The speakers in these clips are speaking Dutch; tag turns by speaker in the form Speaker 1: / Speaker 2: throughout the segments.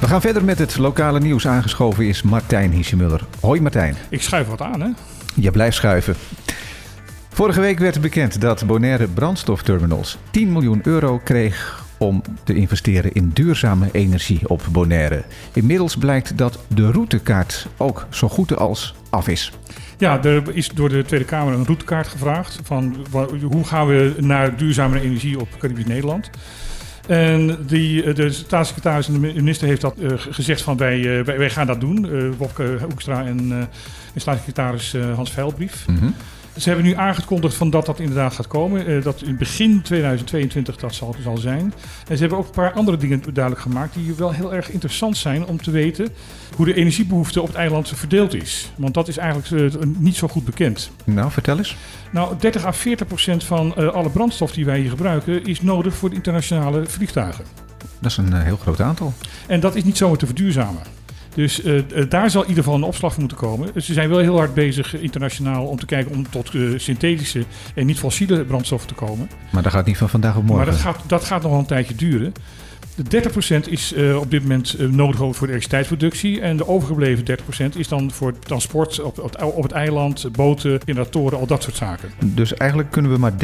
Speaker 1: We gaan verder met het lokale nieuws. Aangeschoven is Martijn Hiesemuller. Hoi Martijn.
Speaker 2: Ik schuif wat aan, hè?
Speaker 1: Je blijft schuiven. Vorige week werd bekend dat Bonaire Brandstofterminals 10 miljoen euro kreeg om te investeren in duurzame energie op Bonaire. Inmiddels blijkt dat de routekaart ook zo goed als af is.
Speaker 2: Ja, er is door de Tweede Kamer een routekaart gevraagd van hoe gaan we naar duurzame energie op Caribisch Nederland. En die, eh, de staatssecretaris en de minister heeft dat uh, gezegd van wij, uh, wij, wij, gaan dat doen. Wopke Hoekstra en, staatssecretaris Hans Veilbrief. -hmm. Ze hebben nu aangekondigd van dat dat inderdaad gaat komen. Uh, dat in begin 2022 dat zal, zal zijn. En ze hebben ook een paar andere dingen duidelijk gemaakt die wel heel erg interessant zijn om te weten hoe de energiebehoefte op het eiland verdeeld is. Want dat is eigenlijk uh, niet zo goed bekend.
Speaker 1: Nou, vertel eens.
Speaker 2: Nou, 30 à 40 procent van uh, alle brandstof die wij hier gebruiken is nodig voor de internationale vliegtuigen.
Speaker 1: Dat is een heel groot aantal.
Speaker 2: En dat is niet zomaar te verduurzamen. Dus uh, daar zal in ieder geval een opslag voor moeten komen. Ze zijn wel heel hard bezig internationaal om te kijken om tot uh, synthetische en niet fossiele brandstoffen te komen.
Speaker 1: Maar dat gaat niet van vandaag op morgen.
Speaker 2: Maar dat gaat, dat gaat nog wel een tijdje duren. De 30% is uh, op dit moment nodig voor de elektriciteitsproductie. En de overgebleven 30% is dan voor transport op, op, op, het eiland, boten, generatoren, al dat soort zaken.
Speaker 1: Dus eigenlijk kunnen we maar 30%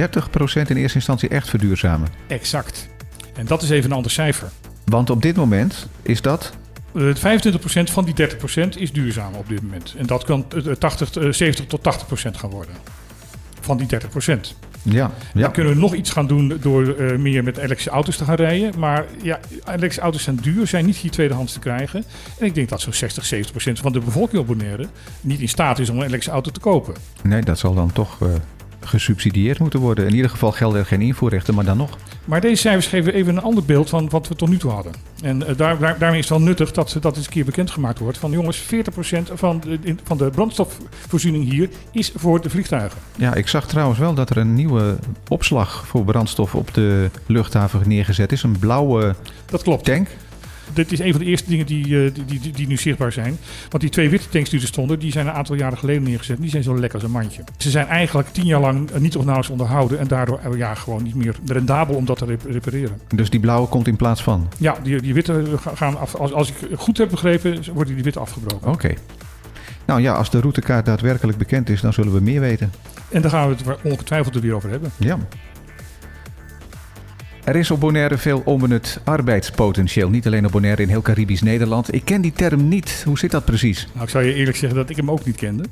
Speaker 1: in eerste instantie echt verduurzamen.
Speaker 2: Exact. En dat is even een ander cijfer.
Speaker 1: Want op dit moment is dat
Speaker 2: 25% van die 30% is duurzaam op dit moment. En dat kan 80, 70 tot 80% gaan worden. Van die 30%.
Speaker 1: Ja, ja.
Speaker 2: Dan kunnen we nog iets gaan doen door uh, meer met elektrische auto's te gaan rijden. Maar ja, elektrische auto's zijn duur, zijn niet hier tweedehands te krijgen. En ik denk dat zo'n 60, 70% van de bevolking op Bonaire niet in staat is om een elektrische auto te kopen.
Speaker 1: Nee, dat zal dan toch uh, gesubsidieerd moeten worden. In ieder geval gelden er geen invoerrechten, maar dan nog.
Speaker 2: Maar deze cijfers geven even een ander beeld van wat we tot nu toe hadden. En uh, daar, daar, daarmee is het wel nuttig dat dat eens een keer bekendgemaakt wordt. Van jongens, 40% van de, van de brandstofvoorziening hier is voor de vliegtuigen.
Speaker 1: Ja, ik zag trouwens wel dat er een nieuwe opslag voor brandstof op de luchthaven neergezet is. Een blauwe
Speaker 2: dat klopt.
Speaker 1: tank
Speaker 2: dit is een van de eerste dingen die, die, die, die, nu zichtbaar zijn. Want die twee witte tanks die er stonden, die zijn een aantal jaren geleden neergezet. Die zijn zo lekker als een mandje. Ze zijn eigenlijk tien jaar lang niet of nauwelijks onderhouden. En daardoor ja, gewoon niet meer rendabel om dat te repareren.
Speaker 1: Dus die blauwe komt in plaats van?
Speaker 2: Ja, die, die witte gaan af. Als, als ik goed heb begrepen, worden die witte afgebroken.
Speaker 1: Oké. Okay. Nou ja, als de routekaart daadwerkelijk bekend is, dan zullen we meer weten.
Speaker 2: En daar gaan we het ongetwijfeld er weer over hebben.
Speaker 1: Ja. Er is op Bonaire veel onbenut arbeidspotentieel. Niet alleen op Bonaire, in heel Caribisch Nederland. Ik ken die term niet. Hoe zit dat precies?
Speaker 2: Nou, ik zou je eerlijk zeggen dat ik hem ook niet kende.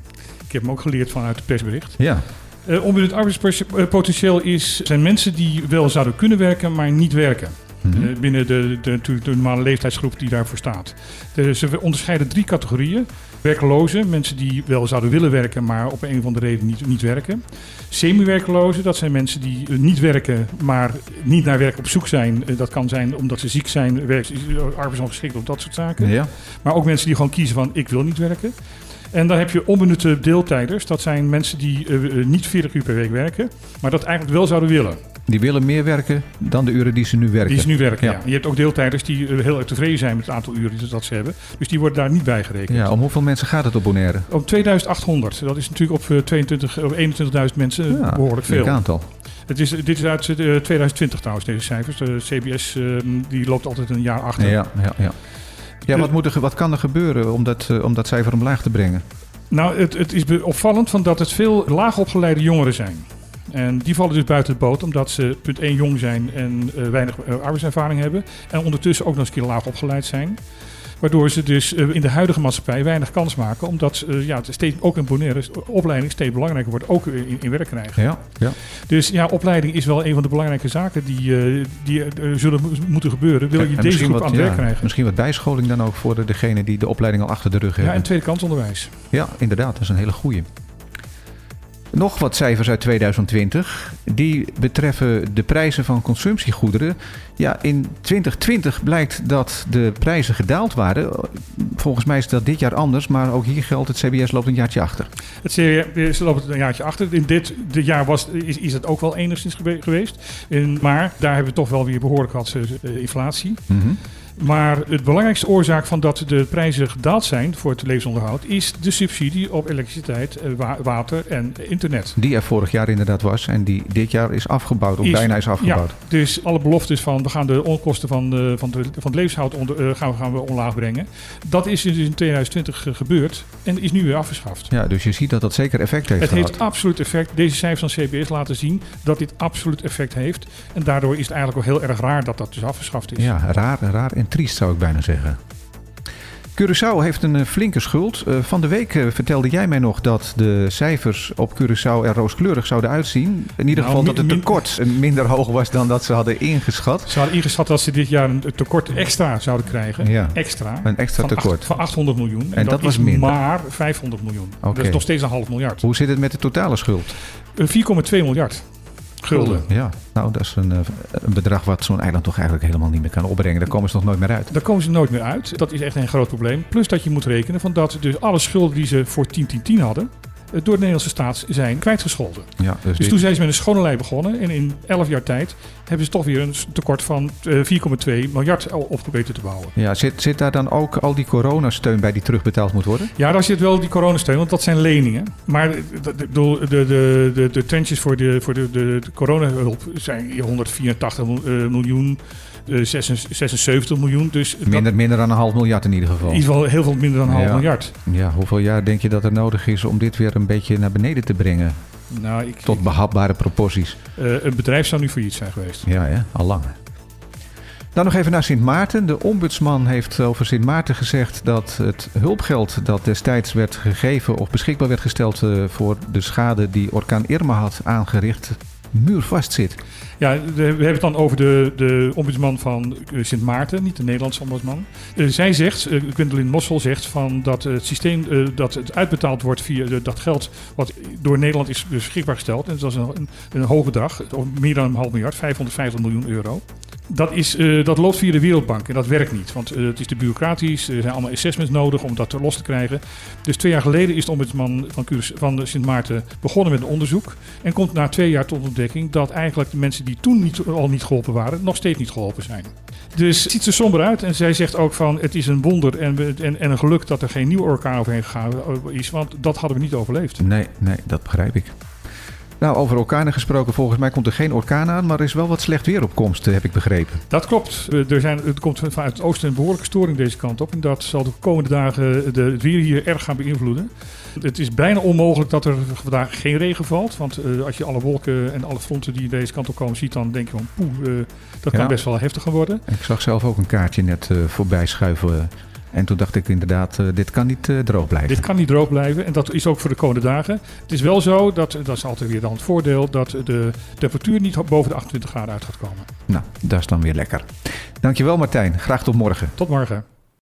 Speaker 2: Ik heb hem ook geleerd vanuit het persbericht.
Speaker 1: Ja.
Speaker 2: Uh, onbenut arbeidspotentieel is, zijn mensen die wel zouden kunnen werken, maar niet werken. Mm-hmm. Uh, binnen de, de, de, de, normale leeftijdsgroep die daarvoor staat. Dus we onderscheiden drie categorieën. Werklozen, mensen die wel zouden willen werken, maar op een of andere reden niet, niet werken. Semi-werklozen, dat zijn mensen die niet werken, maar niet naar werk op zoek zijn. Dat kan zijn omdat ze ziek zijn, werk, arbeidsongeschikt of dat soort zaken.
Speaker 1: Ja.
Speaker 2: Maar ook mensen die gewoon kiezen van ik wil niet werken. En dan heb je onbenutte deeltijders. Dat zijn mensen die uh, niet 40 uur per week werken, maar dat eigenlijk wel zouden willen.
Speaker 1: Die willen meer werken dan de uren die ze nu werken.
Speaker 2: Die ze nu werken, ja. ja. Je hebt ook deeltijders die heel erg tevreden zijn met het aantal uren dat ze hebben. Dus die worden daar niet bij gerekend.
Speaker 1: Ja, om hoeveel mensen gaat het op Bonaire?
Speaker 2: Om 2800. Dat is natuurlijk op, 22, op 21.000 mensen ja, behoorlijk veel.
Speaker 1: Een aantal.
Speaker 2: Het is, dit is uit uh, 2020 trouwens, deze cijfers. De CBS uh, die loopt altijd een jaar achter.
Speaker 1: Ja, ja, ja. ja wat, moet er, wat kan er gebeuren om dat, om dat cijfer omlaag te brengen?
Speaker 2: Nou, het, het is opvallend van dat het veel laagopgeleide jongeren zijn. En die vallen dus buiten het boot omdat ze punt 1 jong zijn en uh, weinig uh, arbeidservaring hebben. En ondertussen ook nog eens een keer laag opgeleid zijn. Waardoor ze dus uh, in de huidige maatschappij weinig kans maken. Omdat ja, steeds, ook in Bonaire opleiding steeds belangrijker wordt. Ook in, in werk krijgen.
Speaker 1: Ja, ja.
Speaker 2: Dus ja, opleiding is wel een van de belangrijke zaken die, die zullen moeten gebeuren. Wil je deze groep
Speaker 1: wat,
Speaker 2: aan het
Speaker 1: ja,
Speaker 2: werk krijgen.
Speaker 1: Misschien wat bijscholing dan ook voor degene die de opleiding al achter de rug hebben.
Speaker 2: Ja, en tweede kansonderwijs.
Speaker 1: Ja, inderdaad. Dat is een hele goeie. Nog wat cijfers uit 2020. Die betreffen de prijzen van consumptiegoederen. Ja, in 2020 blijkt dat de prijzen gedaald waren. Volgens mij is dat dit jaar anders, maar ook hier geldt het CBS loopt een jaartje achter.
Speaker 2: Het CBS loopt een jaartje achter. In dit, dit jaar was, is, is het ook wel enigszins geweest. In, maar daar hebben we toch wel weer behoorlijk wat uh, inflatie.
Speaker 1: Mm -hmm.
Speaker 2: Maar het belangrijkste oorzaak van dat de prijzen gedaald zijn voor het levensonderhoud is de subsidie op elektriciteit, eh, wa- water en internet.
Speaker 1: Die er vorig jaar inderdaad was en die dit jaar is afgebouwd, of
Speaker 2: Is-
Speaker 1: bijna is afgebouwd.
Speaker 2: Ja, dus alle beloftes van we gaan de onkosten van, de, van, de, van het levenshoud onder, eh, gaan, we, gaan we omlaag brengen. Dat is dus in 2020 ge- gebeurd en is nu weer afgeschaft.
Speaker 1: Ja, dus je ziet dat dat zeker effect heeft
Speaker 2: Het
Speaker 1: gehad.
Speaker 2: heeft absoluut effect. Deze cijfers van CBS laten zien dat dit absoluut effect heeft. En daardoor is het eigenlijk ook heel erg raar dat dat dus afgeschaft is.
Speaker 1: Ja, raar, raar en triest zou ik bijna zeggen. Curaçao heeft een eh, flinke schuld. Eh, van de week eh, vertelde jij mij nog dat de cijfers op Curaçao er rooskleurig zouden uitzien. In ieder
Speaker 2: Nou,
Speaker 1: geval dat het tekort minder hoog was dan dat ze hadden ingeschat.
Speaker 2: Ze hadden ingeschat dat ze dit jaar een tekort extra zouden krijgen.
Speaker 1: Ja,
Speaker 2: Extra.
Speaker 1: een extra
Speaker 2: van,
Speaker 1: tekort.
Speaker 2: acht- van 800 miljoen.
Speaker 1: En dat was minder.
Speaker 2: maar 500 miljoen. Dat is nog steeds een half miljard.
Speaker 1: Hoe zit het met de totale schuld?
Speaker 2: Eh, 4,2 miljard gulden.
Speaker 1: Ja, nou dat is een, eh, een bedrag wat zo'n eiland toch eigenlijk helemaal niet meer kan opbrengen. Daar komen ze nog nooit meer uit.
Speaker 2: Daar komen ze nooit meer uit. Dat is echt een groot probleem. Plus dat je moet rekenen van dat dus alle schulden die ze voor 10-10-10 hadden, door de Nederlandse staat zijn kwijtgescholden.
Speaker 1: Ja, dus
Speaker 2: Dus
Speaker 1: dit-
Speaker 2: toen zijn ze met een schone lei begonnen. En in 11 jaar tijd hebben ze toch weer een tekort van eh, 4,2 miljard op weten te bouwen.
Speaker 1: ja, zit, zit daar dan ook al die coronasteun bij die terugbetaald moet worden?
Speaker 2: Ja, daar zit wel die coronasteun, want dat zijn leningen. Maar de, de, de, de, trendjes voor de, voor de, de, de coronahulp zijn 184 mil- eh, miljoen, eh, 76 miljoen. Dus dat-
Speaker 1: Minder, minder dan een half miljard in ieder geval.
Speaker 2: in ieder geval heel veel minder dan een half
Speaker 1: Ja.
Speaker 2: miljard.
Speaker 1: Ja, hoeveel jaar denk je dat er nodig is om dit weer een beetje naar beneden te brengen?
Speaker 2: Nou, ik,
Speaker 1: Tot behapbare proporties.
Speaker 2: eh, een bedrijf zou nu failliet zijn geweest.
Speaker 1: Ja, hè? al lang. Dan nog even naar Sint Maarten. De ombudsman heeft over Sint Maarten gezegd dat het hulpgeld dat destijds werd gegeven of beschikbaar werd gesteld eh, voor de schade die orkaan Irma had aangericht, muurvast zit.
Speaker 2: Ja, we hebben het dan over de, de ombudsman van eh, Sint Maarten, niet de Nederlandse ombudsman. Eh, zij zegt, uh, Gwendolyn Mossel zegt, van dat het systeem eh, dat het uitbetaald wordt via dat geld wat door Nederland is beschikbaar gesteld. En dat is een, een, of meer dan een half miljard, 550 miljoen euro. Dat, is, eh, dat loopt via de Wereldbank en dat werkt niet. Want eh, het is te bureaucratisch, er zijn allemaal assessments nodig om dat los te krijgen. Dus twee jaar geleden is de ombudsman van, van Sint Maarten begonnen met een onderzoek. En komt na twee jaar tot ontdekking dat eigenlijk de mensen die toen niet, al niet geholpen waren, nog steeds niet geholpen zijn. Dus het ziet er somber uit. En zij zegt ook van het is een wonder en, en, en een geluk dat er geen nieuwe orkaan overheen gegaan is. Want dat hadden we niet overleefd.
Speaker 1: Nee, nee, dat begrijp ik. Nou, over orkanen gesproken, volgens mij komt er geen orkaan aan, maar er is wel wat slecht weer op komst, eh, heb ik begrepen.
Speaker 2: Dat klopt. Eh, Er, zijn, er komt vanuit het oosten een behoorlijke storing deze kant op. En dat zal de komende dagen de, het weer hier erg gaan beïnvloeden. Het is bijna onmogelijk dat er vandaag geen regen valt. Want eh, als je alle wolken en alle fronten die deze kant op komen ziet, dan denk je van poeh, eh, dat kan
Speaker 1: Ja.
Speaker 2: best wel heftig gaan worden.
Speaker 1: Ik zag zelf ook een kaartje net eh, voorbij schuiven. En toen dacht ik inderdaad, eh, dit kan niet eh, droog blijven.
Speaker 2: Dit kan niet droog blijven en dat is ook voor de komende dagen. Het is wel zo, dat, dat is altijd weer dan het voordeel, dat de temperatuur niet boven de 28 graden uit gaat komen.
Speaker 1: Nou, dat is dan weer lekker. Dankjewel Martijn. Graag tot morgen.
Speaker 2: Tot morgen.